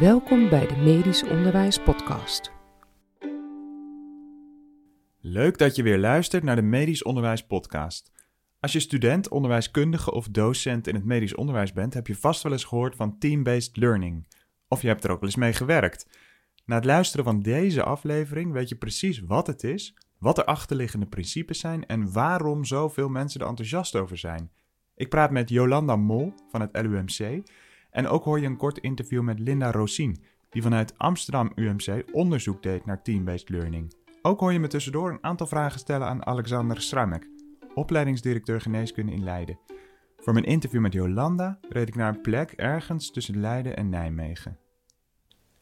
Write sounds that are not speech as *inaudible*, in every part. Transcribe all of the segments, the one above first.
Welkom bij de Medisch Onderwijs Podcast. Leuk dat je weer luistert naar de Medisch Onderwijs Podcast. Als je student, onderwijskundige of docent in het medisch onderwijs bent, heb je vast wel eens gehoord van team-based learning. Of je hebt er ook wel eens mee gewerkt. Na het luisteren van deze aflevering weet je precies wat het is, wat de achterliggende principes zijn en waarom zoveel mensen er enthousiast over zijn. Ik praat met Jolanda Mol van het LUMC en ook hoor je een kort interview met Linda Rosien, die vanuit Amsterdam UMC onderzoek deed naar team-based learning. Ook hoor je me tussendoor een aantal vragen stellen aan Alexander Stramek, opleidingsdirecteur geneeskunde in Leiden. Voor mijn interview met Jolanda reed ik naar een plek ergens tussen Leiden en Nijmegen.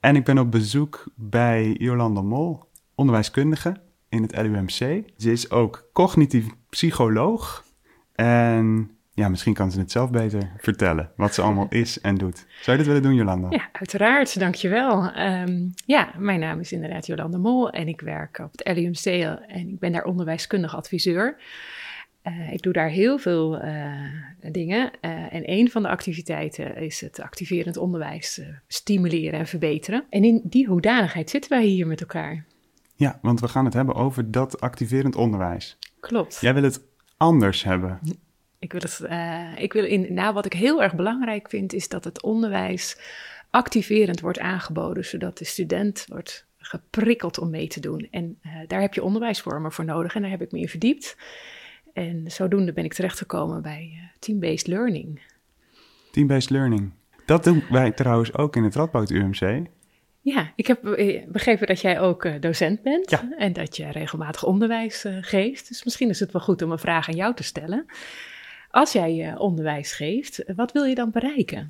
En ik ben op bezoek bij Jolanda Mol, onderwijskundige in het LUMC. Ze is ook cognitief psycholoog en ja, misschien kan ze het zelf beter vertellen, wat ze allemaal is en doet. Zou je dat willen doen, Jolanda? Ja, uiteraard, dankjewel. Um, ja, mijn naam is inderdaad Jolanda Mol en ik werk op het LUMC en ik ben daar onderwijskundig adviseur. Uh, ik doe daar heel veel uh, dingen uh, en een van de activiteiten is het activerend onderwijs stimuleren en verbeteren. En in die hoedanigheid zitten wij hier met elkaar. Ja, want we gaan het hebben over dat activerend onderwijs. Klopt. Jij wil het anders hebben. Ik wil het, uh, ik wil in, nou, wat ik heel erg belangrijk vind, is dat het onderwijs activerend wordt aangeboden, zodat de student wordt geprikkeld om mee te doen. En uh, daar heb je onderwijsvormen voor nodig en daar heb ik me in verdiept. En zodoende ben ik terechtgekomen bij uh, team-based learning. Team-based learning. Dat doen wij trouwens ook in het Radboud UMC. Ja, ik heb begrepen dat jij ook docent bent ja. en dat je regelmatig onderwijs geeft. Dus misschien is het wel goed om een vraag aan jou te stellen. Als jij onderwijs geeft, wat wil je dan bereiken?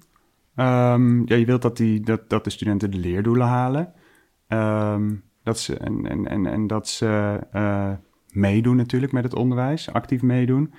Um, ja, je wilt dat, die, dat, dat de studenten de leerdoelen halen. Um, dat ze, en, en, en, en dat ze uh, meedoen natuurlijk met het onderwijs, actief meedoen.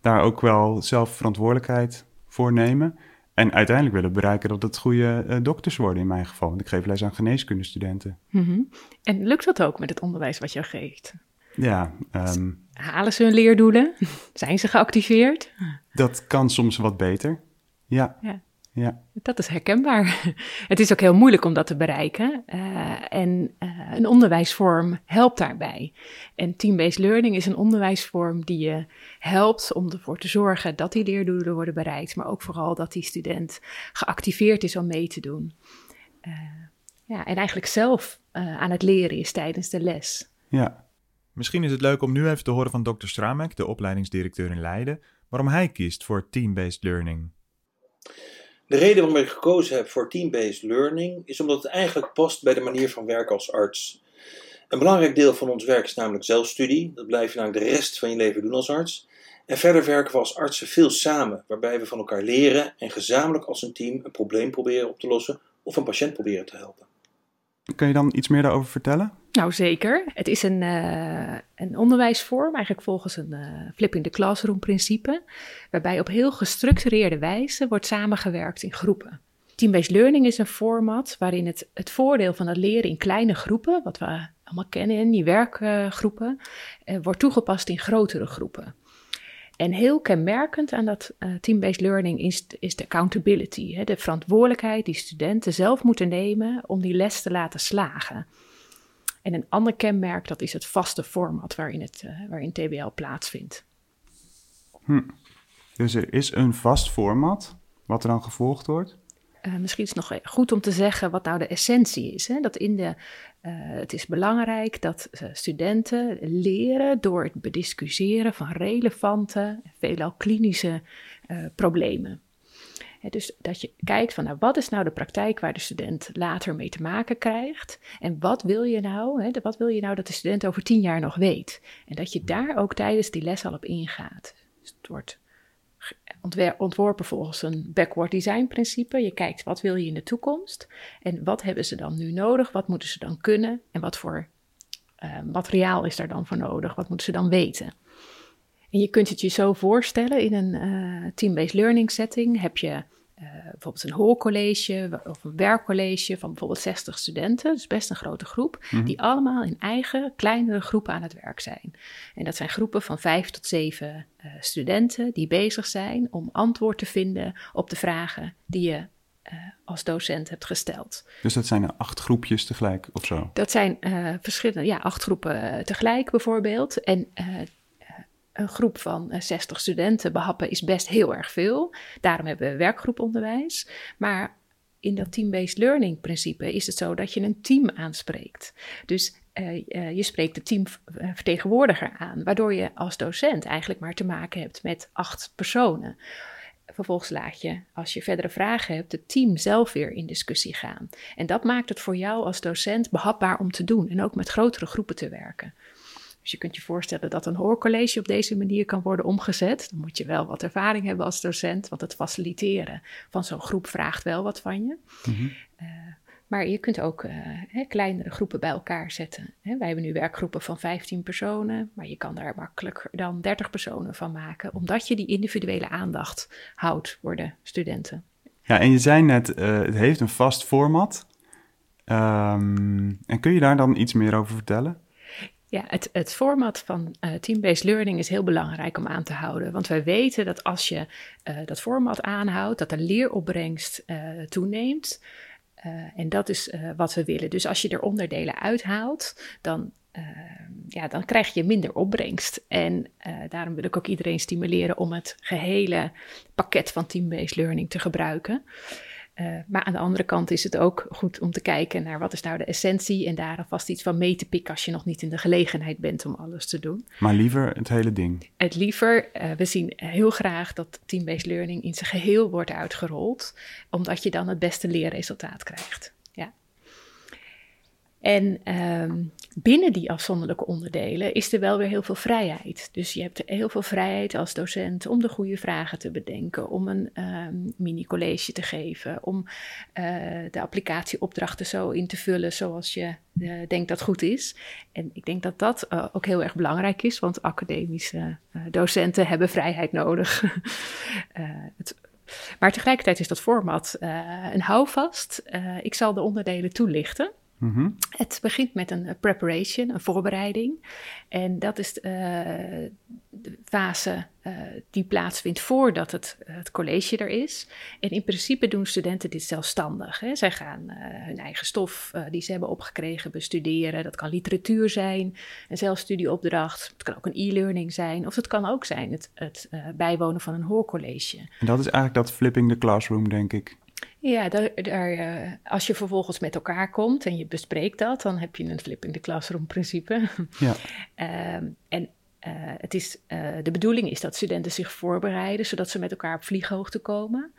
Daar ook wel zelf verantwoordelijkheid voor nemen. En uiteindelijk willen bereiken dat het goede uh, dokters worden in mijn geval. Want ik geef les aan geneeskundestudenten. Mm -hmm. En lukt dat ook met het onderwijs wat je geeft? Ja. Um, Halen ze hun leerdoelen? *laughs* Zijn ze geactiveerd? Dat kan soms wat beter. Ja. ja. ja. Dat is herkenbaar. *laughs* Het is ook heel moeilijk om dat te bereiken. Uh, en uh, een onderwijsvorm helpt daarbij. En team-based learning is een onderwijsvorm die je helpt om ervoor te zorgen dat die leerdoelen worden bereikt. Maar ook vooral dat die student geactiveerd is om mee te doen. Uh, ja, en eigenlijk zelf aan het leren is tijdens de les. Ja. Misschien is het leuk om nu even te horen van Dr. Stramek, de opleidingsdirecteur in Leiden, waarom hij kiest voor team-based learning. De reden waarom ik gekozen heb voor team-based learning is omdat het eigenlijk past bij de manier van werken als arts. Een belangrijk deel van ons werk is namelijk zelfstudie. Dat blijf je namelijk de rest van je leven doen als arts. En verder werken we als artsen veel samen, waarbij we van elkaar leren en gezamenlijk als een team een probleem proberen op te lossen of een patiënt proberen te helpen. Kun je dan iets meer daarover vertellen? Nou, zeker. Het is een, uh, een onderwijsvorm, eigenlijk volgens een uh, flipping the classroom principe, waarbij op heel gestructureerde wijze wordt samengewerkt in groepen. Team-based learning is een format waarin het, het voordeel van het leren in kleine groepen, wat we allemaal kennen in die werkgroepen, uh, wordt toegepast in grotere groepen. En heel kenmerkend aan dat uh, team-based learning is, is de accountability, hè, de verantwoordelijkheid die studenten zelf moeten nemen om die les te laten slagen. En een ander kenmerk, dat is het vaste format waarin, het, uh, waarin TBL plaatsvindt. Hm. Dus er is een vast format, wat er dan gevolgd wordt? Uh, misschien is het nog goed om te zeggen wat nou de essentie is. Hè? Dat in de, uh, het is belangrijk dat uh, studenten leren door het bediscussiëren van relevante, veelal klinische problemen. Dus dat je kijkt van nou, wat is nou de praktijk waar de student later mee te maken krijgt. En wat wil je nou, wat wil je nou dat de student over tien jaar nog weet. En dat je daar ook tijdens die les al op ingaat. Dus het wordt ontworpen volgens een backward design principe. Je kijkt wat wil je in de toekomst en wat hebben ze dan nu nodig, wat moeten ze dan kunnen en wat voor uh, materiaal is daar dan voor nodig, wat moeten ze dan weten. En je kunt het je zo voorstellen in een uh, team-based learning setting heb je uh, bijvoorbeeld een hoorcollege of een werkcollege van bijvoorbeeld 60 studenten, dus best een grote groep, mm-hmm. die allemaal in eigen kleinere groepen aan het werk zijn. En dat zijn groepen van vijf tot zeven uh, studenten die bezig zijn om antwoord te vinden op de vragen die je als docent hebt gesteld. Dus dat zijn acht groepjes tegelijk of zo? Dat zijn uh, verschillende, ja, acht groepen tegelijk bijvoorbeeld. En een groep van 60 studenten behappen is best heel erg veel. Daarom hebben we werkgroeponderwijs. Maar in dat team-based learning principe is het zo dat je een team aanspreekt. Dus uh, uh, je spreekt de teamvertegenwoordiger aan, waardoor je als docent eigenlijk maar te maken hebt met acht personen. Vervolgens laat je, als je verdere vragen hebt, het team zelf weer in discussie gaan. En dat maakt het voor jou als docent behapbaar om te doen en ook met grotere groepen te werken. Dus je kunt je voorstellen dat een hoorcollege op deze manier kan worden omgezet. Dan moet je wel wat ervaring hebben als docent, want het faciliteren van zo'n groep vraagt wel wat van je. Mm maar je kunt ook uh, hè, kleinere groepen bij elkaar zetten. Hè. Wij hebben nu werkgroepen van 15 personen, maar je kan daar makkelijker dan 30 personen van maken, omdat je die individuele aandacht houdt voor de studenten. Ja, en je zei net, uh, het heeft een vast format. Um, en kun je daar dan iets meer over vertellen? Ja, het, het format van uh, team-based learning is heel belangrijk om aan te houden. Want wij weten dat als je uh, dat format aanhoudt, dat de leeropbrengst uh, toeneemt. en dat is wat we willen. Dus als je er onderdelen uithaalt, dan, ja, dan krijg je minder opbrengst. En daarom wil ik ook iedereen stimuleren om het gehele pakket van team-based learning te gebruiken. Uh, maar aan de andere kant is het ook goed om te kijken naar wat is nou de essentie en daar alvast iets van mee te pikken als je nog niet in de gelegenheid bent om alles te doen. Maar liever het hele ding. Het liever, uh, we zien heel graag dat team-based learning in zijn geheel wordt uitgerold, omdat je dan het beste leerresultaat krijgt. En um, binnen die afzonderlijke onderdelen is er wel weer heel veel vrijheid. Dus je hebt heel veel vrijheid als docent om de goede vragen te bedenken, om een um, mini-college te geven, om uh, de applicatieopdrachten zo in te vullen zoals je uh, denkt dat goed is. En ik denk dat dat uh, ook heel erg belangrijk is, want academische docenten hebben vrijheid nodig. *laughs* het, maar tegelijkertijd is dat format een houvast. ik zal de onderdelen toelichten. Mm Het begint met een preparation, een voorbereiding. En dat is uh, de fase uh, die plaatsvindt voordat het, het college er is. En in principe doen studenten dit zelfstandig. Hè. Zij gaan uh, hun eigen stof die ze hebben opgekregen bestuderen. Dat kan literatuur zijn, een zelfstudieopdracht. Het kan ook een e-learning zijn. Of het kan ook zijn het, het bijwonen van een hoorcollege. En dat is eigenlijk dat flipping the classroom, denk ik. Ja, daar, daar, uh, als je vervolgens met elkaar komt en je bespreekt dat, dan heb je een flip in de classroom principe. Ja. um, *laughs* en uh, het is, uh, de bedoeling is dat studenten zich voorbereiden, zodat ze met elkaar op vlieghoogte komen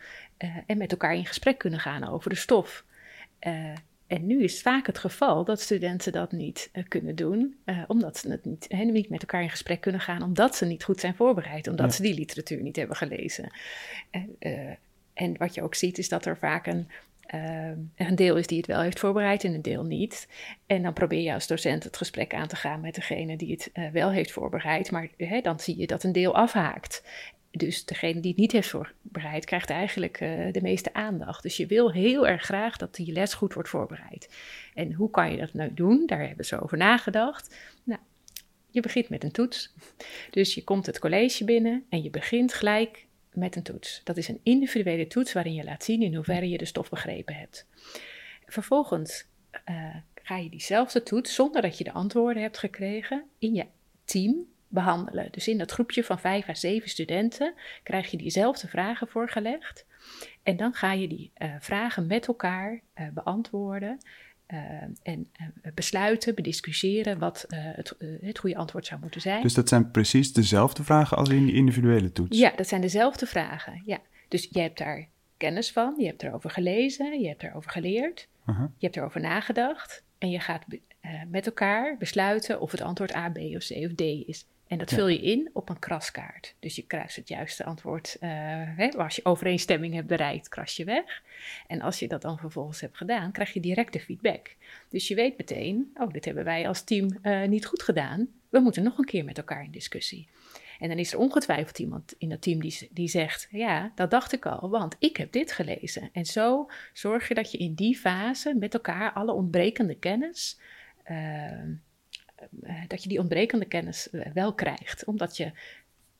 en met elkaar in gesprek kunnen gaan over de stof. en nu is vaak het geval dat studenten dat niet kunnen doen, omdat ze het niet, he, niet met elkaar in gesprek kunnen gaan, omdat ze niet goed zijn voorbereid, omdat ja. ze die literatuur niet hebben gelezen. En wat je ook ziet is dat er vaak een, uh, een deel is die het wel heeft voorbereid en een deel niet. En dan probeer je als docent het gesprek aan te gaan met degene die het uh, wel heeft voorbereid. Maar dan zie je dat een deel afhaakt. Dus degene die het niet heeft voorbereid, krijgt eigenlijk uh, de meeste aandacht. Dus je wil heel erg graag dat die les goed wordt voorbereid. En hoe kan je dat nou doen? Daar hebben ze over nagedacht. Nou, je begint met een toets. Dus je komt het college binnen en je begint gelijk met een toets. Dat is een individuele toets waarin je laat zien in hoeverre je de stof begrepen hebt. Vervolgens uh, ga je diezelfde toets, zonder dat je de antwoorden hebt gekregen, in je team behandelen. Dus in dat groepje van vijf à zeven studenten krijg je diezelfde vragen voorgelegd. En dan ga je die uh, vragen met elkaar uh, beantwoorden. Uh, en uh, besluiten, bediscussiëren wat uh, het, het goede antwoord zou moeten zijn. Dus dat zijn precies dezelfde vragen als in die individuele toets? Ja, dat zijn dezelfde vragen. Ja. Dus je hebt daar kennis van, je hebt erover gelezen, je hebt erover geleerd, -huh. je hebt erover nagedacht en je gaat met elkaar besluiten of het antwoord A, B of C of D is. En dat vul je in op een kraskaart. Dus je kruist het juiste antwoord. Uh, hè, als je overeenstemming hebt bereikt, kras je weg. En als je dat dan vervolgens hebt gedaan, krijg je directe feedback. Dus je weet meteen, oh, dit hebben wij als team uh, niet goed gedaan. We moeten nog een keer met elkaar in discussie. En dan is er ongetwijfeld iemand in dat team die, die zegt: Ja, dat dacht ik al, want ik heb dit gelezen. En zo zorg je dat je in die fase met elkaar alle ontbrekende kennis. Uh, uh, dat je die ontbrekende kennis uh, wel krijgt, omdat je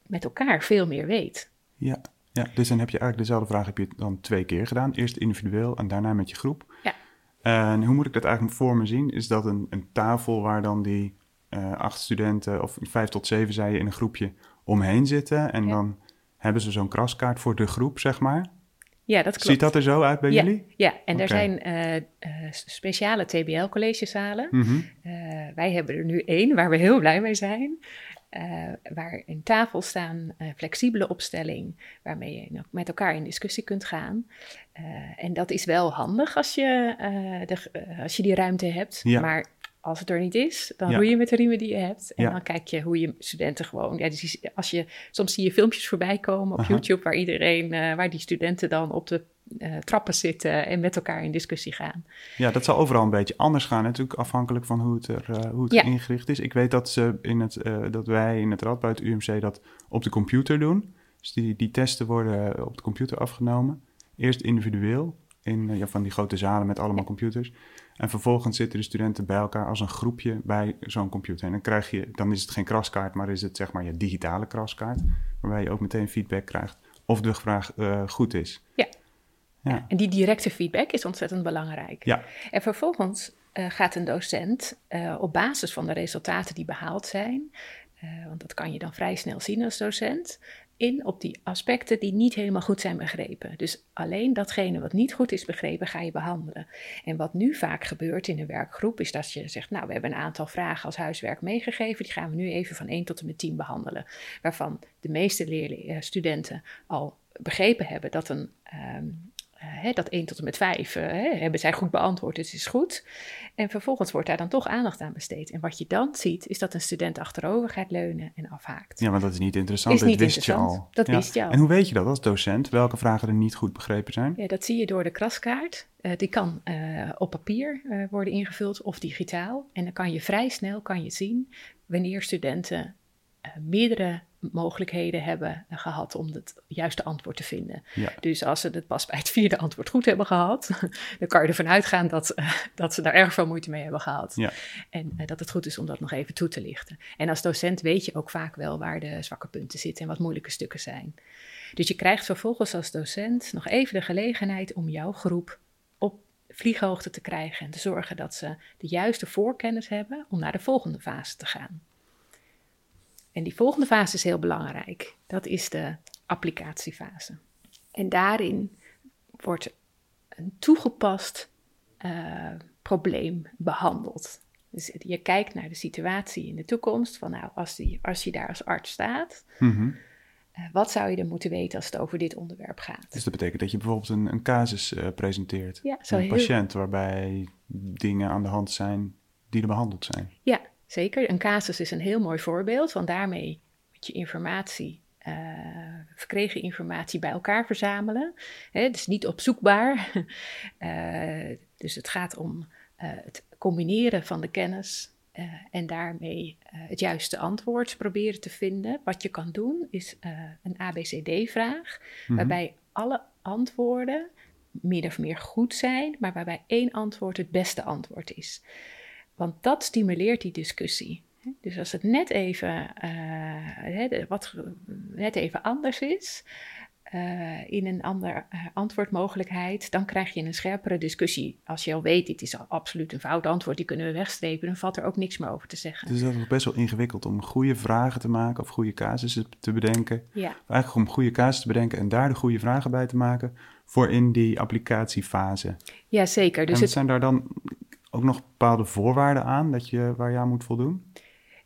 met elkaar veel meer weet. Ja, Ja, dus dan heb je eigenlijk dezelfde vraag heb je dan twee keer gedaan. Eerst individueel en daarna met je groep. Ja. En hoe moet ik dat eigenlijk voor me zien? Is dat een, een tafel waar dan die eh, acht studenten, of vijf tot zeven zei je, in een groepje omheen zitten. En Ja. dan hebben ze zo'n kraskaart voor de groep, zeg maar. Ja, dat klopt. Ziet dat er zo uit bij ja, jullie? Ja, en er zijn eh, eh, speciale TBL-collegezalen. Mhm. Eh, wij hebben er nu één waar we heel blij mee zijn. Waar in tafel staan, flexibele opstelling, waarmee je met elkaar in discussie kunt gaan. En dat is wel handig als je, de, als je die ruimte hebt. Ja. Maar als het er niet is, dan Ja. roei je met de riemen die je hebt. En Ja. dan kijk je hoe je studenten gewoon. Ja, dus als je, soms zie je filmpjes voorbij komen op Aha. YouTube waar iedereen, eh, waar die studenten dan op de eh, trappen zitten en met elkaar in discussie gaan. Ja, dat zal overal een beetje anders gaan, natuurlijk afhankelijk van hoe het, er, eh, hoe het Ja. ingericht is. Ik weet dat, ze in het, dat wij in het Radboud UMC dat op de computer doen. Dus die, die testen worden op de computer afgenomen. Eerst individueel in ja, van die grote zalen met allemaal computers. En vervolgens zitten de studenten bij elkaar als een groepje bij zo'n computer. En dan, krijg je, dan is het geen kraskaart, maar is het zeg maar je digitale kraskaart. Waarbij je ook meteen feedback krijgt of de vraag eh, goed is. Ja. Ja. En die directe feedback is ontzettend belangrijk. Ja. En vervolgens eh, gaat een docent eh, op basis van de resultaten die behaald zijn, want dat kan je dan vrij snel zien als docent, in op die aspecten die niet helemaal goed zijn begrepen. Dus alleen datgene wat niet goed is begrepen, ga je behandelen. En wat nu vaak gebeurt in een werkgroep, is dat je zegt, nou, we hebben een aantal vragen als huiswerk meegegeven, die gaan we nu even van 1 tot en met 10 behandelen. Waarvan de meeste eh, studenten al begrepen hebben dat een ehm, hè, dat 1 tot en met 5 eh, hè, hebben zij goed beantwoord, het is goed. En vervolgens wordt daar dan toch aandacht aan besteed. En wat je dan ziet, is dat een student achterover gaat leunen en afhaakt. Ja, maar dat is niet interessant. Is dat niet wist interessant. je al. Dat Ja. wist je al. En hoe weet je dat als docent? Welke vragen er niet goed begrepen zijn? Ja, dat zie je door de kraskaart. Eh, die kan eh, op papier worden ingevuld of digitaal. En dan kan je vrij snel kan je zien wanneer studenten meerdere mogelijkheden hebben eh, gehad om het juiste antwoord te vinden. Ja. Dus als ze het pas bij het vierde antwoord goed hebben gehad, *laughs* dan kan je ervan uitgaan dat, eh, dat ze daar erg veel moeite mee hebben gehad. Ja. En eh, dat het goed is om dat nog even toe te lichten. En als docent weet je ook vaak wel waar de zwakke punten zitten en wat moeilijke stukken zijn. Dus je krijgt vervolgens als docent nog even de gelegenheid om jouw groep op vlieghoogte te krijgen en te zorgen dat ze de juiste voorkennis hebben om naar de volgende fase te gaan. En die volgende fase is heel belangrijk. Dat is de applicatiefase. En daarin wordt een toegepast eh, probleem behandeld. Dus je kijkt naar de situatie in de toekomst, van nou, als, die, als je daar als arts staat, Mhm. eh, wat zou je dan moeten weten als het over dit onderwerp gaat? Dus dat betekent dat je bijvoorbeeld een, een casus eh, presenteert. Ja, zo een heel- patiënt waarbij dingen aan de hand zijn die er behandeld zijn. Ja, zeker. Een casus is een heel mooi voorbeeld, want daarmee moet je informatie, eh, verkregen informatie bij elkaar verzamelen. Hè, dus niet opzoekbaar. *laughs* Eh, dus het gaat om eh, het combineren van de kennis en daarmee het juiste antwoord proberen te vinden. Wat je kan doen is een ABCD-vraag, Mhm. waarbij alle antwoorden min of meer goed zijn, maar waarbij één antwoord het beste antwoord is. Want dat stimuleert die discussie. Dus als het net even, eh, wat, net even anders is, eh, in een andere eh, antwoordmogelijkheid, dan krijg je een scherpere discussie. Als je al weet, dit is al absoluut een fout antwoord, die kunnen we wegstrepen, dan valt er ook niks meer over te zeggen. Dus dat is best wel ingewikkeld om goede vragen te maken of goede casussen te bedenken. Ja, eigenlijk om goede casussen te bedenken en daar de goede vragen bij te maken voor in die applicatiefase. ja zeker. Dus en het, zijn daar dan ook nog bepaalde voorwaarden aan dat je, waar je aan moet voldoen?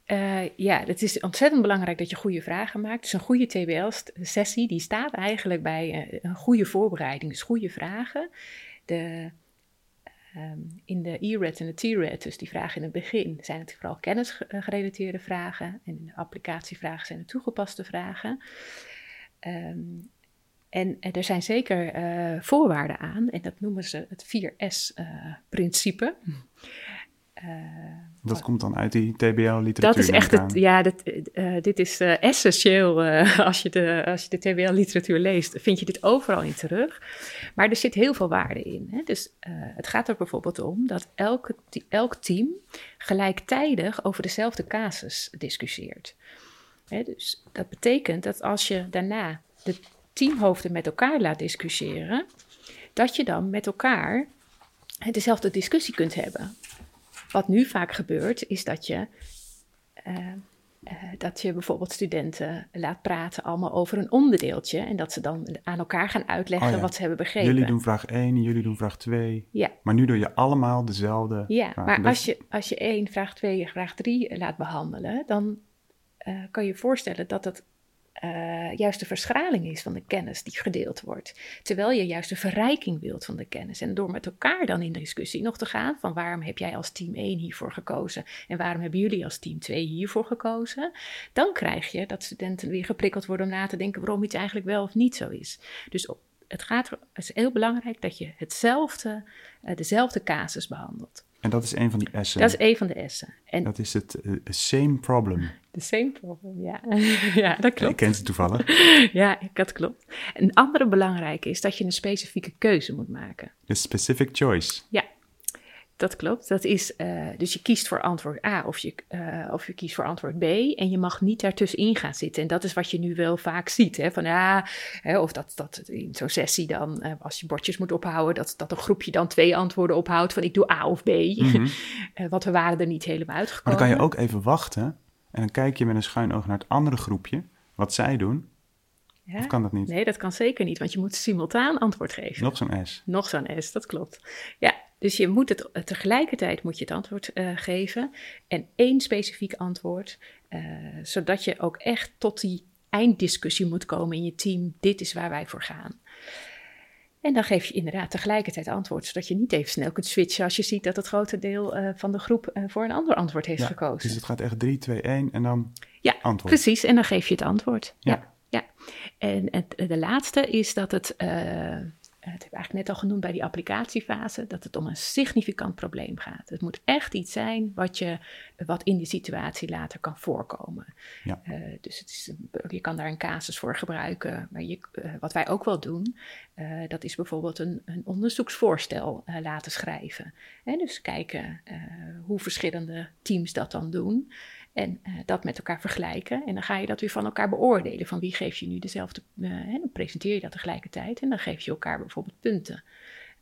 Eh, ja, het is ontzettend belangrijk dat je goede vragen maakt. Dus een goede TBL-sessie, die staat eigenlijk bij eh, een goede voorbereiding. Dus goede vragen. De, ehm, in de E-RED en de T-RED, dus die vragen in het begin, zijn het vooral kennisgerelateerde vragen. En in de applicatievragen zijn het toegepaste vragen. Ehm, en, en er zijn zeker eh, voorwaarden aan, en dat noemen ze het 4S-principe. Dat komt dan uit die TBL-literatuur. Dat is echt het, ja, dat, eh, dit is eh, essentieel. eh, als, je de, als je de TBL-literatuur leest, vind je dit overal in terug. Maar er zit heel veel waarde in. Hè? Dus eh, het gaat er bijvoorbeeld om dat elke, elk team gelijktijdig over dezelfde casus discussieert. Hè, dus dat betekent dat als je daarna de teamhoofden met elkaar laat discussiëren, dat je dan met elkaar dezelfde discussie kunt hebben. Wat nu vaak gebeurt, is dat je, eh, eh, dat je bijvoorbeeld studenten laat praten allemaal over een onderdeeltje. En dat ze dan aan elkaar gaan uitleggen Oh ja. wat ze hebben begrepen. Jullie doen vraag 1, jullie doen vraag 2. Ja. Maar nu doe je allemaal dezelfde Ja, vraag. maar Dat als je, als je één, vraag 2, vraag 3 laat behandelen, dan eh, kan je je voorstellen dat het eh, juist de verschraling is van de kennis die gedeeld wordt. Terwijl je juist de verrijking wilt van de kennis. En door met elkaar dan in de discussie nog te gaan van waarom heb jij als team 1 hiervoor gekozen en waarom hebben jullie als team 2 hiervoor gekozen, dan krijg je dat studenten weer geprikkeld worden om na te denken waarom iets eigenlijk wel of niet zo is. Dus het, gaat, het is heel belangrijk dat je hetzelfde, eh, dezelfde casus behandelt. En dat is een van die essen. Dat is een van de essen. En Dat is het eh, same problem. the same problem, ja. *laughs* ja, dat *laughs* Ik klopt. ken ze toevallig. Ja, dat klopt. Een andere belangrijke is dat je een specifieke keuze moet maken. The specific choice. Ja, dat klopt. Dat is, eh, dus je kiest voor antwoord A of je, eh, of je kiest voor antwoord B. En je mag niet daartussenin gaan zitten. En dat is wat je nu wel vaak ziet. Hè? Van, ja, hè, of dat, dat in zo'n sessie dan, eh, als je bordjes moet ophouden, dat, dat een groepje dan twee antwoorden ophoudt van ik doe A of B. *laughs* Eh, want we waren er niet helemaal uitgekomen. Maar dan kan je ook even wachten. En dan kijk je met een schuin oog naar het andere groepje. Wat zij doen. Ja? Of kan dat niet? Nee, dat kan zeker niet, want je moet simultaan antwoord geven. Nog zo'n S. Nog zo'n S, dat klopt. Ja, dus je moet het tegelijkertijd moet je het antwoord eh, geven en één specifiek antwoord, eh, zodat je ook echt tot die einddiscussie moet komen in je team. Dit is waar wij voor gaan. En dan geef je inderdaad tegelijkertijd antwoord, zodat je niet even snel kunt switchen als je ziet dat het grote deel eh, van de groep eh, voor een ander antwoord heeft Ja, gekozen. Dus het gaat echt 3, 2, 1 en dan Ja, antwoord. precies. En dan geef je het antwoord. Ja. Ja. Ja, En het, de laatste is dat het, eh het heb ik eigenlijk net al genoemd bij die applicatiefase, dat het om een significant probleem gaat. Het moet echt iets zijn wat, je, wat in die situatie later kan voorkomen. Ja. Eh, dus het is, je kan daar een casus voor gebruiken. Maar je, eh, wat wij ook wel doen, dat is bijvoorbeeld een, een onderzoeksvoorstel laten schrijven. Hè, dus kijken hoe verschillende teams dat dan doen. En eh, dat met elkaar vergelijken. En dan ga je dat weer van elkaar beoordelen. Van wie geef je nu dezelfde. eh, hè, dan presenteer je dat tegelijkertijd. En dan geef je elkaar bijvoorbeeld punten.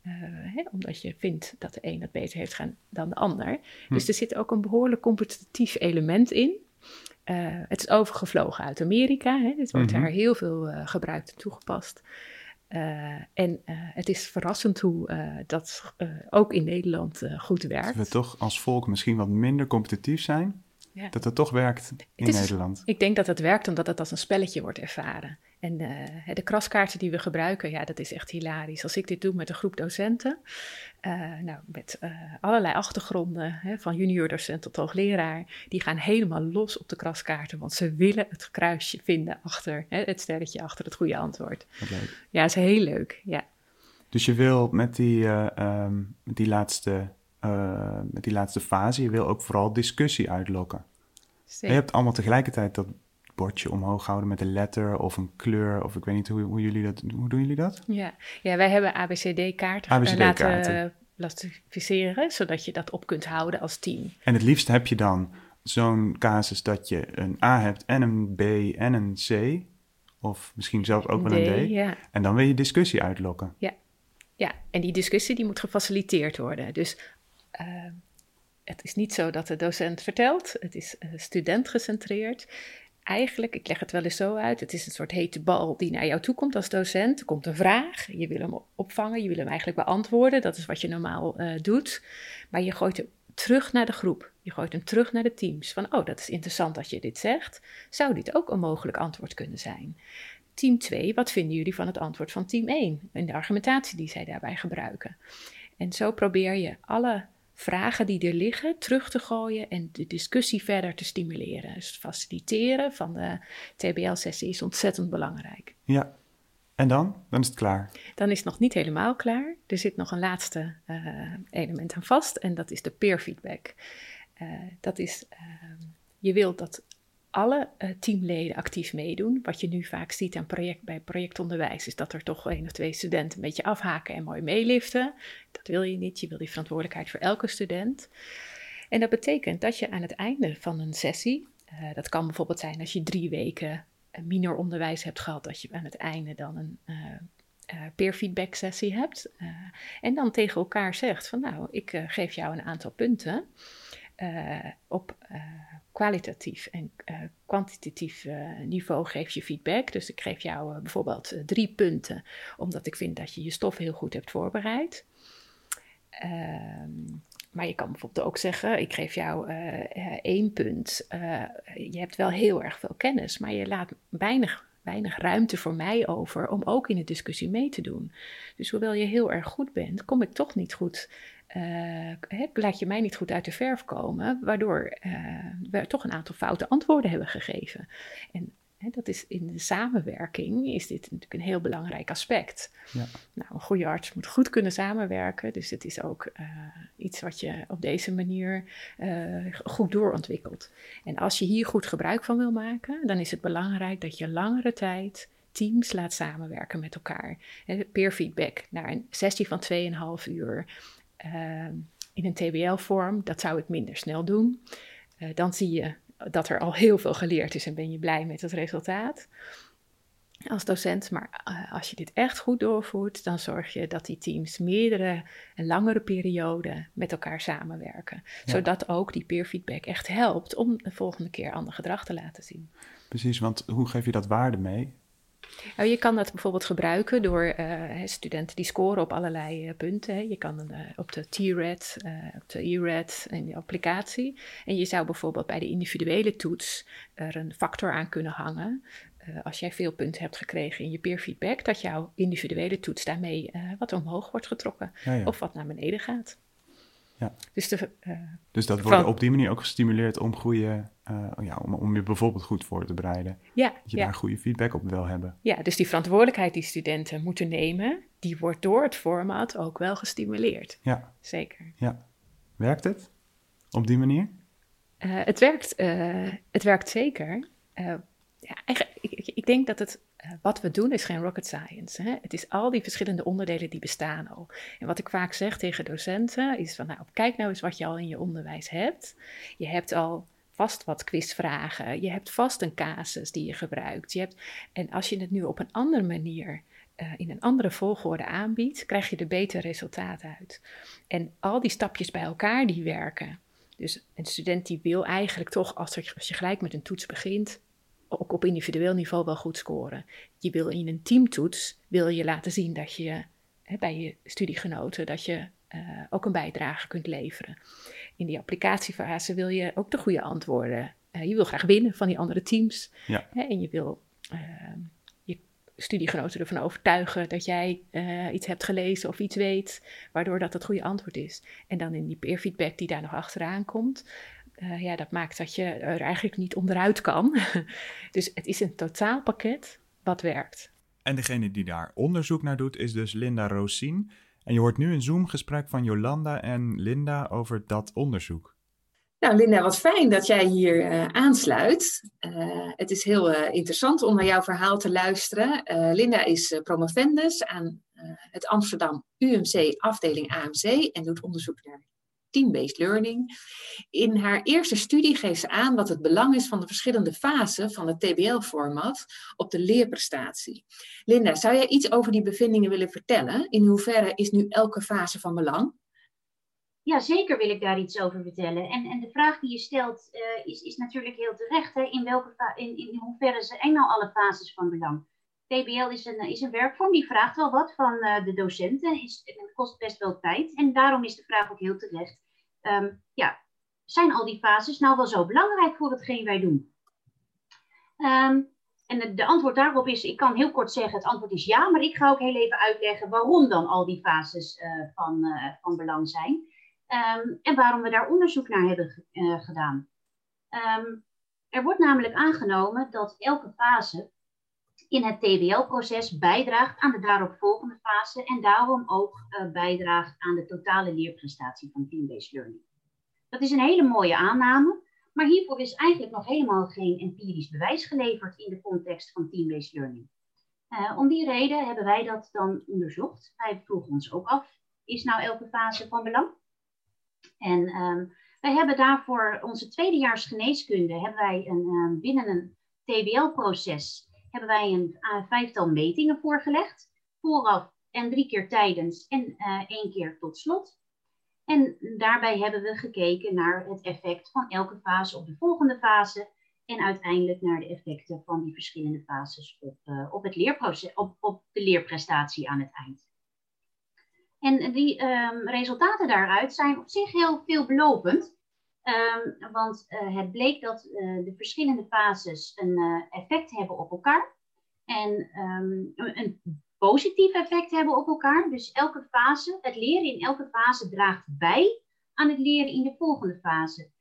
Eh, hè, omdat je vindt dat de een het beter heeft gedaan dan de ander. Dus er zit ook een behoorlijk competitief element in. Het is overgevlogen uit Amerika. Hè, dit wordt Mhm. daar heel veel gebruikt en toegepast. En het is verrassend hoe dat ook in Nederland goed werkt. Dat we toch als volk misschien wat minder competitief zijn. Ja. Dat het toch werkt in is- Nederland. Ik denk dat het werkt omdat het als een spelletje wordt ervaren. En eh, de kraskaarten die we gebruiken, ja, dat is echt hilarisch. Als ik dit doe met een groep docenten, eh, nou, met eh, allerlei achtergronden, hè, van junior docent tot hoogleraar, die gaan helemaal los op de kraskaarten, want ze willen het kruisje vinden achter, hè, het sterretje achter het goede antwoord. Leuk. Ja, is heel leuk. Ja, Dus je wil met die, met die, laatste, eh, met die laatste fase, je wil ook vooral discussie uitlokken. En je hebt allemaal tegelijkertijd dat bordje omhoog houden met een letter of een kleur. Of ik weet niet hoe, hoe jullie dat Hoe doen jullie dat? Ja. ja, wij hebben ABCD-kaarten ABCD-kaarten. laten klassificeren, zodat je dat op kunt houden als team. En het liefst heb je dan zo'n casus dat je een A hebt en een B en een C. Of misschien zelfs ook wel een D. Ja. En dan wil je discussie uitlokken. Ja, en die discussie die moet gefaciliteerd worden. Dus eh, het is niet zo dat de docent vertelt, het is studentgecentreerd. Eigenlijk, ik leg het wel eens zo uit, het is een soort hete bal die naar jou toe komt als docent. Er komt een vraag, je wil hem opvangen, je wil hem eigenlijk beantwoorden. Dat is wat je normaal uh, doet. Maar je gooit hem terug naar de groep. Je gooit hem terug naar de teams. Van, oh, dat is interessant dat je dit zegt. Zou dit ook een mogelijk antwoord kunnen zijn? Team 2, wat vinden jullie van het antwoord van team 1 en de argumentatie die zij daarbij gebruiken? En zo probeer je alle vragen die er liggen terug te gooien en de discussie verder te stimuleren. Dus het faciliteren van de TBL-sessie is ontzettend belangrijk. Ja, en dan? Dan is het klaar. Dan is het nog niet helemaal klaar. Er zit nog een laatste uh, element aan vast en dat is de peer feedback. Uh, dat is, uh, je wilt dat alle uh, teamleden actief meedoen. Wat je nu vaak ziet aan project, bij projectonderwijs is dat er toch één of twee studenten een beetje afhaken en mooi meeliften. Dat wil je niet. Je wil die verantwoordelijkheid voor elke student. En dat betekent dat je aan het einde van een sessie, uh, dat kan bijvoorbeeld zijn als je drie weken minor onderwijs hebt gehad, dat je aan het einde dan een uh, peer feedback sessie hebt. en dan tegen elkaar zegt van nou, ik geef jou een aantal punten. op kwalitatief en kwantitatief niveau geef je feedback. Dus ik geef jou bijvoorbeeld drie punten, omdat ik vind dat je je stof heel goed hebt voorbereid. Ehm, maar je kan bijvoorbeeld ook zeggen: ik geef jou één punt. Je hebt wel heel erg veel kennis, maar je laat weinig, weinig ruimte voor mij over om ook in de discussie mee te doen. Dus hoewel je heel erg goed bent, kom ik toch niet goed. Uh, laat je mij niet goed uit de verf komen, waardoor we toch een aantal foute antwoorden hebben gegeven. En dat is in de samenwerking is dit natuurlijk een heel belangrijk aspect. Ja. Nou, een goede arts moet goed kunnen samenwerken, dus het is ook uh, iets wat je op deze manier goed doorontwikkelt. En als je hier goed gebruik van wil maken, dan is het belangrijk dat je langere tijd teams laat samenwerken met elkaar. Peer feedback naar een sessie van 2,5 uur uh, in een TBL-vorm, dat zou ik minder snel doen. dan zie je dat er al heel veel geleerd is en ben je blij met het resultaat als docent. Maar eh, als je dit echt goed doorvoert, dan zorg je dat die teams meerdere en langere perioden met elkaar samenwerken. Zodat ook die peer feedback echt helpt om de volgende keer ander gedrag te laten zien. Precies, want hoe geef je dat waarde mee? Nou, je kan dat bijvoorbeeld gebruiken door uh, studenten die scoren op allerlei uh, punten. Je kan uh, op de T-RED, op de E-RED en de applicatie. En je zou bijvoorbeeld bij de individuele toets er een factor aan kunnen hangen. als jij veel punten hebt gekregen in je peer feedback, dat jouw individuele toets daarmee wat omhoog wordt getrokken of wat naar beneden gaat. Ja. Dus, de, dus dat wordt op die manier ook gestimuleerd om goede uh, ja, om, om je bijvoorbeeld goed voor te bereiden. Ja, dat je daar goede feedback op wil hebben. Ja, dus die verantwoordelijkheid die studenten moeten nemen, die wordt door het format ook wel gestimuleerd. Ja. Zeker. Ja. Werkt het op die manier? Uh, het, werkt, het werkt zeker. Ja, ik, ik, denk dat het, wat we doen is geen rocket science. Hè? Het is al die verschillende onderdelen die bestaan al. En wat ik vaak zeg tegen docenten is van, nou, kijk nou eens wat je al in je onderwijs hebt. Je hebt al vast wat quizvragen. Je hebt vast een casus die je gebruikt. Je hebt, en als je het nu op een andere manier, uh, in een andere volgorde aanbiedt, krijg je er beter resultaat uit. En al die stapjes bij elkaar die werken. Dus een student die wil eigenlijk toch, als, als je gelijk met een toets begint, ook op individueel niveau wel goed scoren. Je wil in een teamtoets, wil je laten zien dat je hè, bij je studiegenoten, dat je uh, ook een bijdrage kunt leveren in die applicatiefase wil je ook de goede antwoorden. Uh, je wil graag winnen van die andere teams. Ja. Hè, en je wil uh, je studiegenoten ervan overtuigen dat jij iets hebt gelezen of iets weet, waardoor dat het goede antwoord is. En dan in die peer feedback die daar nog achteraan komt. Ja, dat maakt dat je er eigenlijk niet onderuit kan. *laughs* dus het is een totaalpakket wat werkt. En degene die daar onderzoek naar doet is dus Linda Rosien. En je hoort nu een Zoom-gesprek van Jolanda en Linda over dat onderzoek. Nou, Linda, wat fijn dat jij hier uh, aansluit. Uh, het is heel uh, interessant om naar jouw verhaal te luisteren. Linda is promovendus aan het Amsterdam UMC afdeling AMC en doet onderzoek naar team-based learning. In haar eerste studie geeft ze aan wat het belang is van de verschillende fasen van het TBL-format op de leerprestatie. Linda, zou jij iets over die bevindingen willen vertellen? In hoeverre is nu elke fase van belang? Ja, zeker wil ik daar iets over vertellen. En, en de vraag die je stelt uh, is, is natuurlijk heel terecht. Hè? In, welke in, in hoeverre zijn nou alle fases van belang? TBL is een, is een werkvorm die vraagt wel wat van uh, de docenten. Is, het kost best wel tijd. En daarom is de vraag ook heel terecht. Um, ja, zijn al die fases nou wel zo belangrijk voor hetgeen wij doen? Um, en de, antwoord daarop is, ik kan heel kort zeggen, het antwoord is ja, maar ik ga ook heel even uitleggen waarom dan al die fases uh, van, uh, van belang zijn. Um, en waarom we daar onderzoek naar hebben gedaan. er wordt namelijk aangenomen dat elke fase in het TBL-proces bijdraagt aan de daaropvolgende fase en daarom ook uh, bijdraagt aan de totale leerprestatie van team-based learning. Dat is een hele mooie aanname, maar hiervoor is eigenlijk nog helemaal geen empirisch bewijs geleverd in de context van team-based learning. Uh, om die reden hebben wij dat dan onderzocht. Wij vroegen ons ook af, is nou elke fase van belang? En um, wij hebben daarvoor onze tweedejaars geneeskunde, hebben wij een, um, binnen een TBL-proces hebben wij een vijftal metingen voorgelegd. Vooraf en drie keer tijdens en één keer tot slot. En daarbij hebben we gekeken naar het effect van elke fase op de volgende fase. En uiteindelijk naar de effecten van die verschillende fases op, op, het leerproces, op, op de leerprestatie aan het eind. En die um, resultaten daaruit zijn op zich heel veelbelovend. Um, want uh, het bleek dat uh, de verschillende fases een uh, effect hebben op elkaar. En um, een positief effect hebben op elkaar. Dus elke fase, het leren in elke fase draagt bij aan het leren in de volgende fase.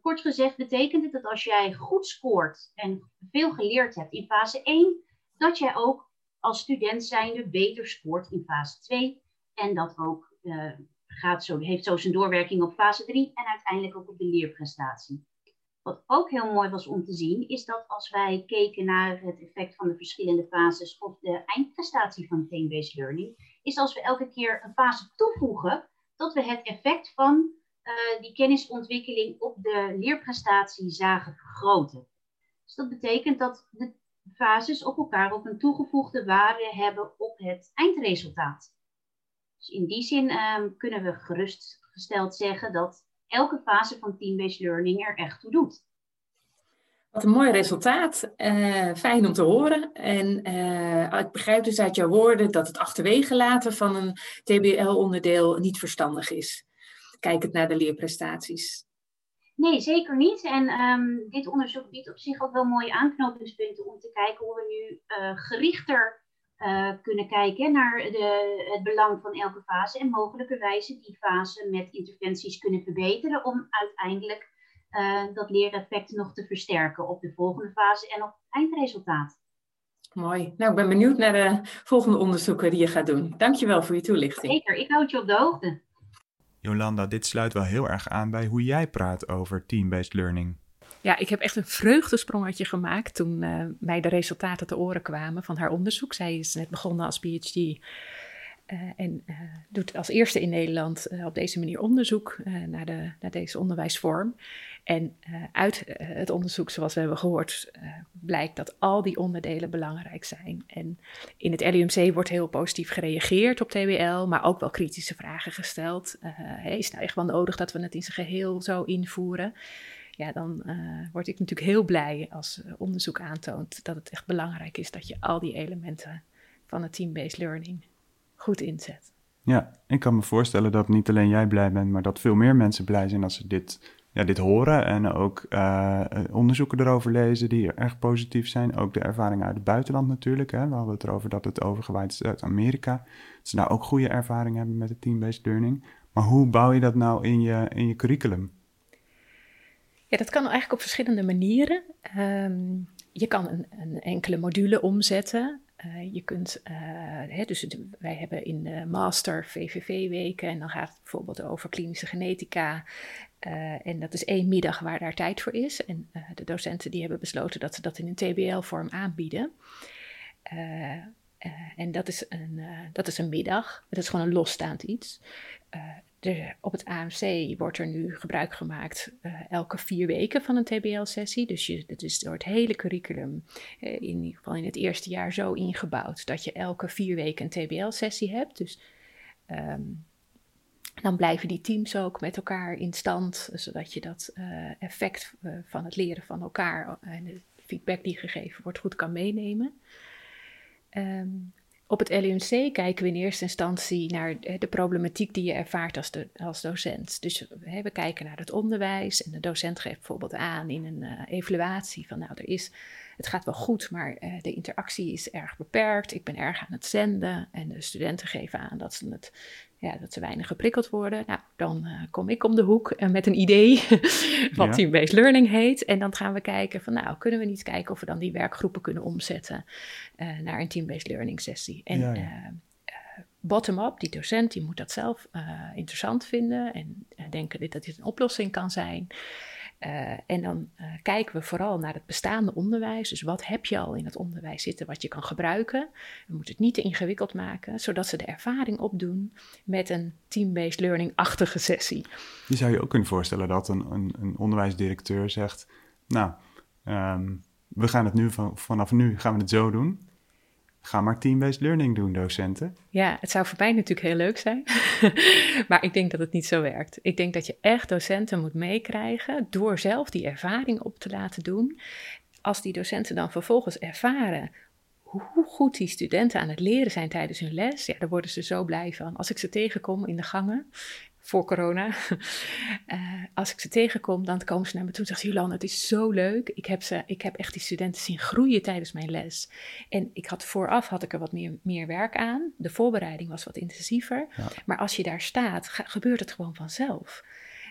kort gezegd betekent het dat als jij goed scoort en veel geleerd hebt in fase 1, dat jij ook als student zijnde beter scoort in fase 2 en dat ook gaat zo, heeft zo zijn doorwerking op fase 3 en uiteindelijk ook op de leerprestatie. Wat ook heel mooi was om te zien, is dat als wij keken naar het effect van de verschillende fases op de eindprestatie van team-based learning, is als we elke keer een fase toevoegen, dat we het effect van uh, die kennisontwikkeling op de leerprestatie zagen vergroten. Dus dat betekent dat de fases op elkaar ook een toegevoegde waarde hebben op het eindresultaat. Dus in die zin um, kunnen we gerustgesteld zeggen dat elke fase van team-based learning er echt toe doet. Wat een mooi resultaat. Uh, fijn om te horen. En uh, ik begrijp dus uit jouw woorden dat het achterwege laten van een TBL-onderdeel niet verstandig is. Kijkend naar de leerprestaties. Nee, zeker niet. En um, dit onderzoek biedt op zich ook wel mooie aanknopingspunten om te kijken hoe we nu uh, gerichter uh, kunnen kijken naar de, het belang van elke fase en mogelijkerwijze die fase met interventies kunnen verbeteren om uiteindelijk uh, dat leereffect nog te versterken op de volgende fase en op het eindresultaat. Mooi. Nou, ik ben benieuwd naar de volgende onderzoeken die je gaat doen. Dankjewel voor je toelichting. Zeker, ik houd je op de hoogte. Jolanda, dit sluit wel heel erg aan bij hoe jij praat over team-based learning. Ja, ik heb echt een vreugdesprongetje gemaakt toen uh, mij de resultaten te oren kwamen van haar onderzoek. Zij is net begonnen als PhD uh, en uh, doet als eerste in Nederland op deze manier onderzoek naar, de, naar deze onderwijsvorm. En uit het onderzoek, zoals we hebben gehoord, blijkt dat al die onderdelen belangrijk zijn. En in het LUMC wordt heel positief gereageerd op TBL, maar ook wel kritische vragen gesteld. Is het nou echt wel nodig dat we het in zijn geheel zo invoeren? Ja, dan uh, word ik natuurlijk heel blij als uh, onderzoek aantoont dat het echt belangrijk is dat je al die elementen van het team-based learning goed inzet. Ja, ik kan me voorstellen dat niet alleen jij blij bent, maar dat veel meer mensen blij zijn als ze dit, ja, dit horen en ook uh, onderzoeken erover lezen die erg positief zijn. Ook de ervaringen uit het buitenland natuurlijk. Hè. We hadden het erover dat het overgewaaid is uit Amerika. Dat ze daar ook goede ervaringen hebben met het team-based learning. Maar hoe bouw je dat nou in je, in je curriculum? Ja, dat kan eigenlijk op verschillende manieren. Um, je kan een, een, enkele module omzetten. Uh, je kunt, uh, hè, dus wij hebben in de master VVV-weken en dan gaat het bijvoorbeeld over klinische genetica. Uh, en dat is één middag waar daar tijd voor is. En de docenten die hebben besloten dat ze dat in een TBL-vorm aanbieden. en dat is, een, dat is een middag. Dat is gewoon een losstaand iets op het AMC wordt er nu gebruik gemaakt uh, elke vier weken van een TBL-sessie. Dus je, dat is door het hele curriculum, uh, in ieder geval in het eerste jaar, zo ingebouwd dat je elke vier weken een TBL-sessie hebt. Dus um, dan blijven die teams ook met elkaar in stand, zodat je dat uh, effect van het leren van elkaar en de feedback die gegeven wordt goed kan meenemen. Um, op het LUMC kijken we in eerste instantie naar de problematiek die je ervaart als, de, als docent. Dus we kijken naar het onderwijs en de docent geeft bijvoorbeeld aan in een uh, evaluatie van nou, er is, het gaat wel goed, maar de interactie is erg beperkt. Ik ben erg aan het zenden en de studenten geven aan dat ze het ja, dat ze weinig geprikkeld worden. Nou, dan uh, kom ik om de hoek uh, met een idee *laughs* wat ja. team-based learning heet. En dan gaan we kijken van, nou, kunnen we niet kijken of we dan die werkgroepen kunnen omzetten uh, naar een team-based learning sessie. En ja, ja. bottom-up, die docent, die moet dat zelf interessant vinden en denken dat dit een oplossing kan zijn. Uh, en dan uh, kijken we vooral naar het bestaande onderwijs. Dus wat heb je al in het onderwijs zitten wat je kan gebruiken? We moeten het niet te ingewikkeld maken, zodat ze de ervaring opdoen met een team-based learning-achtige sessie. Je zou je ook kunnen voorstellen dat een, een, een onderwijsdirecteur zegt: Nou, um, we gaan het nu van, vanaf nu gaan we het zo doen. Ga maar team-based learning doen, docenten. Ja, het zou voor mij natuurlijk heel leuk zijn. *laughs* maar ik denk dat het niet zo werkt. Ik denk dat je echt docenten moet meekrijgen door zelf die ervaring op te laten doen. Als die docenten dan vervolgens ervaren hoe goed die studenten aan het leren zijn tijdens hun les, ja, daar worden ze zo blij van. Als ik ze tegenkom in de gangen, voor corona. Uh, *laughs* als ik ze tegenkom, dan komen ze naar me toe en zeggen het is zo leuk. Ik heb, ze, ik heb echt die studenten zien groeien tijdens mijn les. En ik had vooraf had ik er wat meer, meer werk aan. De voorbereiding was wat intensiever. Maar als je daar staat, gebeurt het gewoon vanzelf.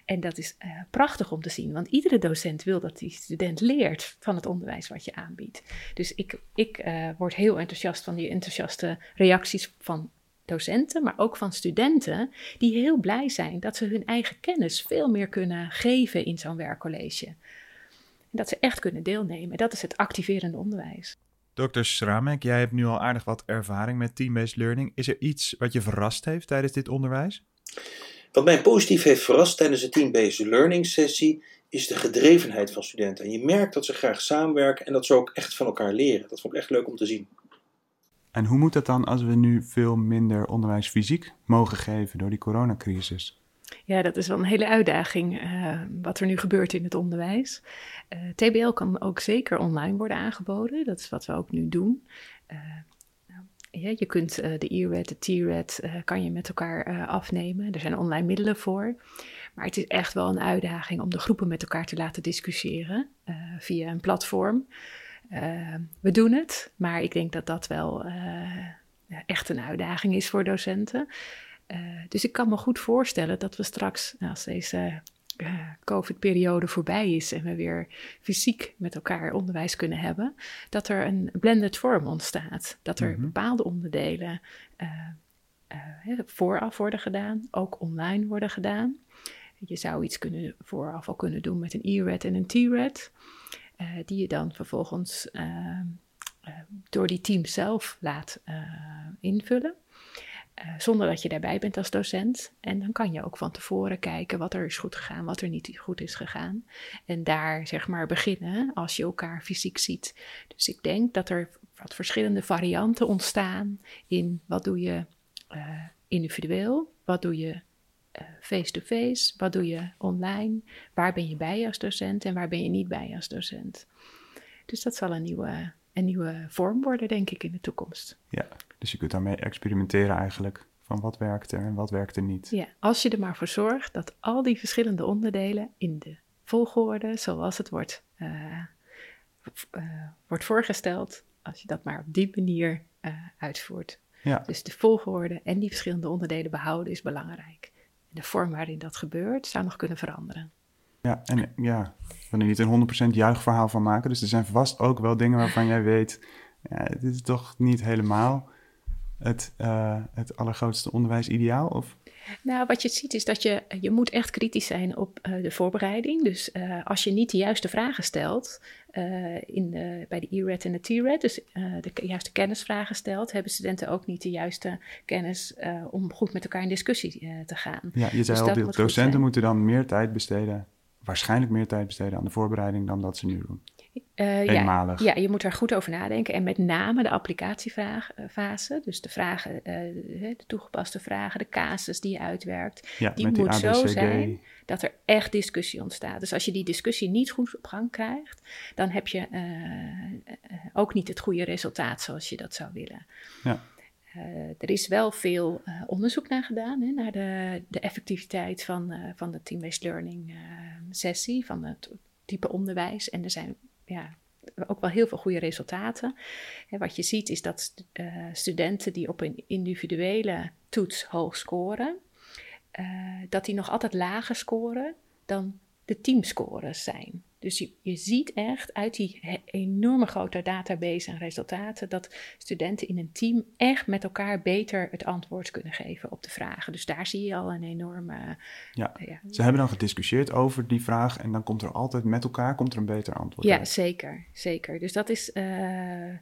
En dat is uh, prachtig om te zien, want iedere docent wil dat die student leert van het onderwijs wat je aanbiedt. Dus ik, ik uh, word heel enthousiast van die enthousiaste reacties van docenten, maar ook van studenten, die heel blij zijn dat ze hun eigen kennis veel meer kunnen geven in zo'n werkcollege. En dat ze echt kunnen deelnemen. Dat is het activerende onderwijs. Dr. Schramek, jij hebt nu al aardig wat ervaring met team-based learning. Is er iets wat je verrast heeft tijdens dit onderwijs? Wat mij positief heeft verrast tijdens de team-based learning sessie is de gedrevenheid van studenten. En je merkt dat ze graag samenwerken en dat ze ook echt van elkaar leren. Dat vond ik echt leuk om te zien. En hoe moet dat dan als we nu veel minder onderwijs fysiek mogen geven door die coronacrisis? Ja, dat is wel een hele uitdaging uh, wat er nu gebeurt in het onderwijs. Eh, TBL kan ook zeker online worden aangeboden. Dat is wat we ook nu doen. Uh, ja, je kunt de E-Red, de T-Red, kan je met elkaar afnemen. Er zijn online middelen voor. Maar het is echt wel een uitdaging om de groepen met elkaar te laten discussiëren via een platform. Uh, we doen het, maar ik denk dat dat wel uh, echt een uitdaging is voor docenten. Uh, dus ik kan me goed voorstellen dat we straks, nou, als deze COVID-periode voorbij is en we weer fysiek met elkaar onderwijs kunnen hebben, dat er een blended vorm ontstaat. Dat er mm -hmm. bepaalde onderdelen vooraf worden gedaan, ook online worden gedaan. Je zou iets kunnen, vooraf al kunnen doen met een E-Red en een T-Red. Uh, die je dan vervolgens uh, uh, door die team zelf laat invullen. zonder dat je daarbij bent als docent. En dan kan je ook van tevoren kijken wat er is goed gegaan, wat er niet goed is gegaan. En daar zeg maar beginnen als je elkaar fysiek ziet. Dus ik denk dat er wat verschillende varianten ontstaan in wat doe je individueel, wat doe je face-to-face? Wat doe je online? Waar ben je bij als docent en waar ben je niet bij als docent? Dus dat zal een nieuwe, een nieuwe vorm worden, denk ik, in de toekomst. Ja, dus je kunt daarmee experimenteren eigenlijk. Van wat werkt er en wat werkt er niet. Ja, als je er maar voor zorgt dat al die verschillende onderdelen in de volgorde, zoals het wordt, uh, uh, wordt voorgesteld, als je dat maar op die manier uh, uitvoert. Ja. Dus de volgorde en die verschillende onderdelen behouden is belangrijk de vorm waarin dat gebeurt zou nog kunnen veranderen. Ja, en ja, we er niet een 100% juichverhaal van maken. Dus er zijn vast ook wel dingen waarvan jij weet, dit is toch niet helemaal het, uh, het allergrootste onderwijsideaal? Of? Nou, wat je ziet is dat je, je moet echt kritisch zijn op uh, de voorbereiding. Dus uh, als je niet de juiste vragen stelt in de, bij de E-Red en de T-Red, dus de juiste kennisvragen stelt, hebben studenten ook niet de juiste kennis om goed met elkaar in discussie te gaan. Ja, je zei dus al, docenten moeten dan meer tijd besteden, waarschijnlijk meer tijd besteden aan de voorbereiding dan dat ze nu doen. Uh, ja, ja, je moet daar goed over nadenken. En met name de applicatiefase, dus de vragen, uh, de toegepaste vragen, de casus die je uitwerkt, ja, die, die moet zo zijn dat er echt discussie ontstaat. Dus als je die discussie niet goed op gang krijgt, dan heb je uh, ook niet het goede resultaat zoals je dat zou willen. Ja. er is wel veel onderzoek naar gedaan, hè, naar de, de effectiviteit van, van de team-based learning sessie, van het type onderwijs. En er zijn ja, ook wel heel veel goede resultaten. wat je ziet is dat uh, studenten die op een individuele toets hoog scoren, uh, dat die nog altijd lager scoren dan de teamscores zijn. Dus je, je ziet echt uit die enorme grote database en resultaten dat studenten in een team echt met elkaar beter het antwoord kunnen geven op de vragen. Dus daar zie je al een enorme. Ja, uh, ja. ze hebben dan gediscussieerd over die vraag en dan komt er altijd met elkaar komt er een beter antwoord. Ja, zeker, zeker. Dus dat is uh,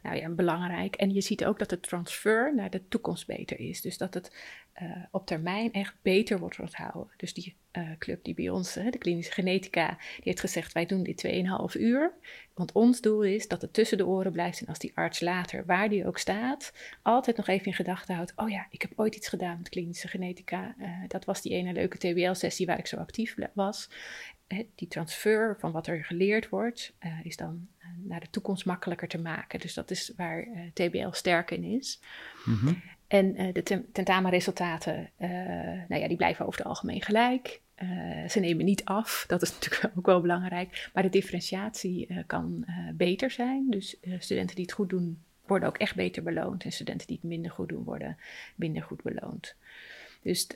nou ja, belangrijk. En je ziet ook dat de transfer naar de toekomst beter is. Dus dat het uh, op termijn echt beter wordt onthouden. Dus die club die bij ons, de klinische genetica, die heeft gezegd: wij doen die 2,5 uur. Want ons doel is dat het tussen de oren blijft en als die arts later, waar die ook staat, altijd nog even in gedachten houdt: oh ja, ik heb ooit iets gedaan met klinische genetica. Uh, dat was die ene leuke TBL-sessie waar ik zo actief was. die transfer van wat er geleerd wordt, uh, is dan uh, naar de toekomst makkelijker te maken. Dus dat is waar TBL sterk in is. Mm -hmm. En de tentamenresultaten, nou ja, die blijven over het algemeen gelijk. Uh, ze nemen niet af, dat is *laughs* natuurlijk ook wel belangrijk. Maar de differentiatie uh, kan uh, beter zijn. Dus studenten die het goed doen, worden ook echt beter beloond. En studenten die het minder goed doen, worden minder goed beloond. Dus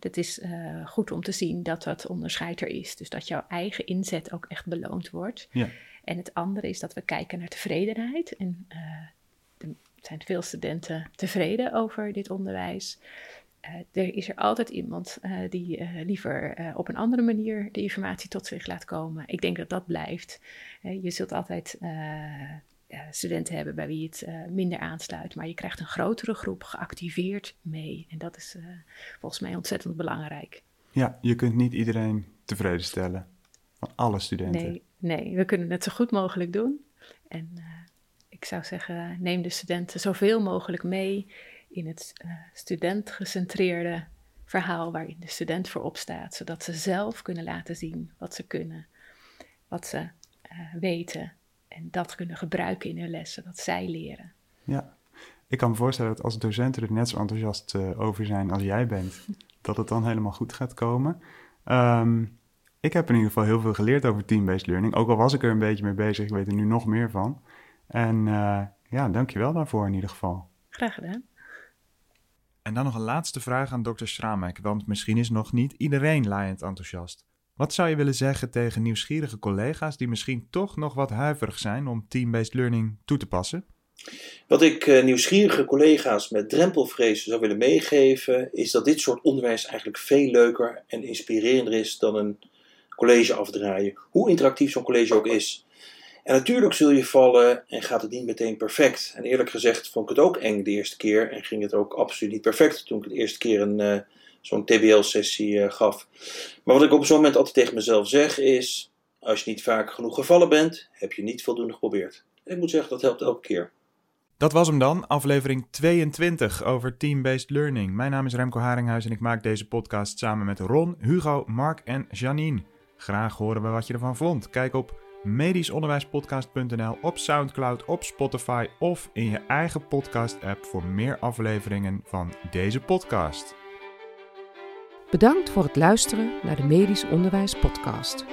het is goed om te zien dat dat onderscheid er is. Dus dat jouw eigen inzet ook echt beloond wordt. Ja. En het andere is dat we kijken naar tevredenheid. En er zijn veel studenten tevreden over dit onderwijs. Uh, er is er altijd iemand uh, die uh, liever op een andere manier de informatie tot zich laat komen. Ik denk dat dat blijft. je zult altijd studenten hebben bij wie het minder aansluit, maar je krijgt een grotere groep geactiveerd mee. En dat is volgens mij ontzettend belangrijk. Ja, je kunt niet iedereen tevreden stellen. Van alle studenten. Nee, nee, we kunnen het zo goed mogelijk doen. En ik zou zeggen, neem de studenten zoveel mogelijk mee in het uh, studentgecentreerde verhaal waarin de student voorop staat, zodat ze zelf kunnen laten zien wat ze kunnen, wat ze uh, weten en dat kunnen gebruiken in hun lessen, dat zij leren. Ja, ik kan me voorstellen dat als docenten er net zo enthousiast uh, over zijn als jij bent, *laughs* dat het dan helemaal goed gaat komen. Um, ik heb in ieder geval heel veel geleerd over team-based learning, ook al was ik er een beetje mee bezig, ik weet er nu nog meer van. En ja, dankjewel daarvoor in ieder geval. Graag gedaan. Dan nog een laatste vraag aan dokter Schramek, want misschien is nog niet iedereen laaiend enthousiast. Wat zou je willen zeggen tegen nieuwsgierige collega's die misschien toch nog wat huiverig zijn om team-based learning toe te passen? Wat ik uh, nieuwsgierige collega's met drempelvrees zou willen meegeven, is dat dit soort onderwijs eigenlijk veel leuker en inspirerender is dan een college afdraaien. Hoe interactief zo'n college ook is. En natuurlijk zul je vallen en gaat het niet meteen perfect. En eerlijk gezegd vond ik het ook eng de eerste keer en ging het ook absoluut niet perfect toen ik de eerste keer een, uh, zo'n TBL-sessie uh, gaf. Maar wat ik op zo'n moment altijd tegen mezelf zeg is: als je niet vaak genoeg gevallen bent, heb je niet voldoende geprobeerd. Ik moet zeggen, dat helpt elke keer. Dat was hem dan, aflevering 22 over team-based learning. Mijn naam is Remco Haringhuis en ik maak deze podcast samen met Ron, Hugo, Mark en Janine. Graag horen we wat je ervan vond. Kijk op medischonderwijspodcast.nl, op Soundcloud, op Spotify of in je eigen podcast-app voor meer afleveringen van deze podcast. Bedankt voor het luisteren naar de Medisch Onderwijs Podcast.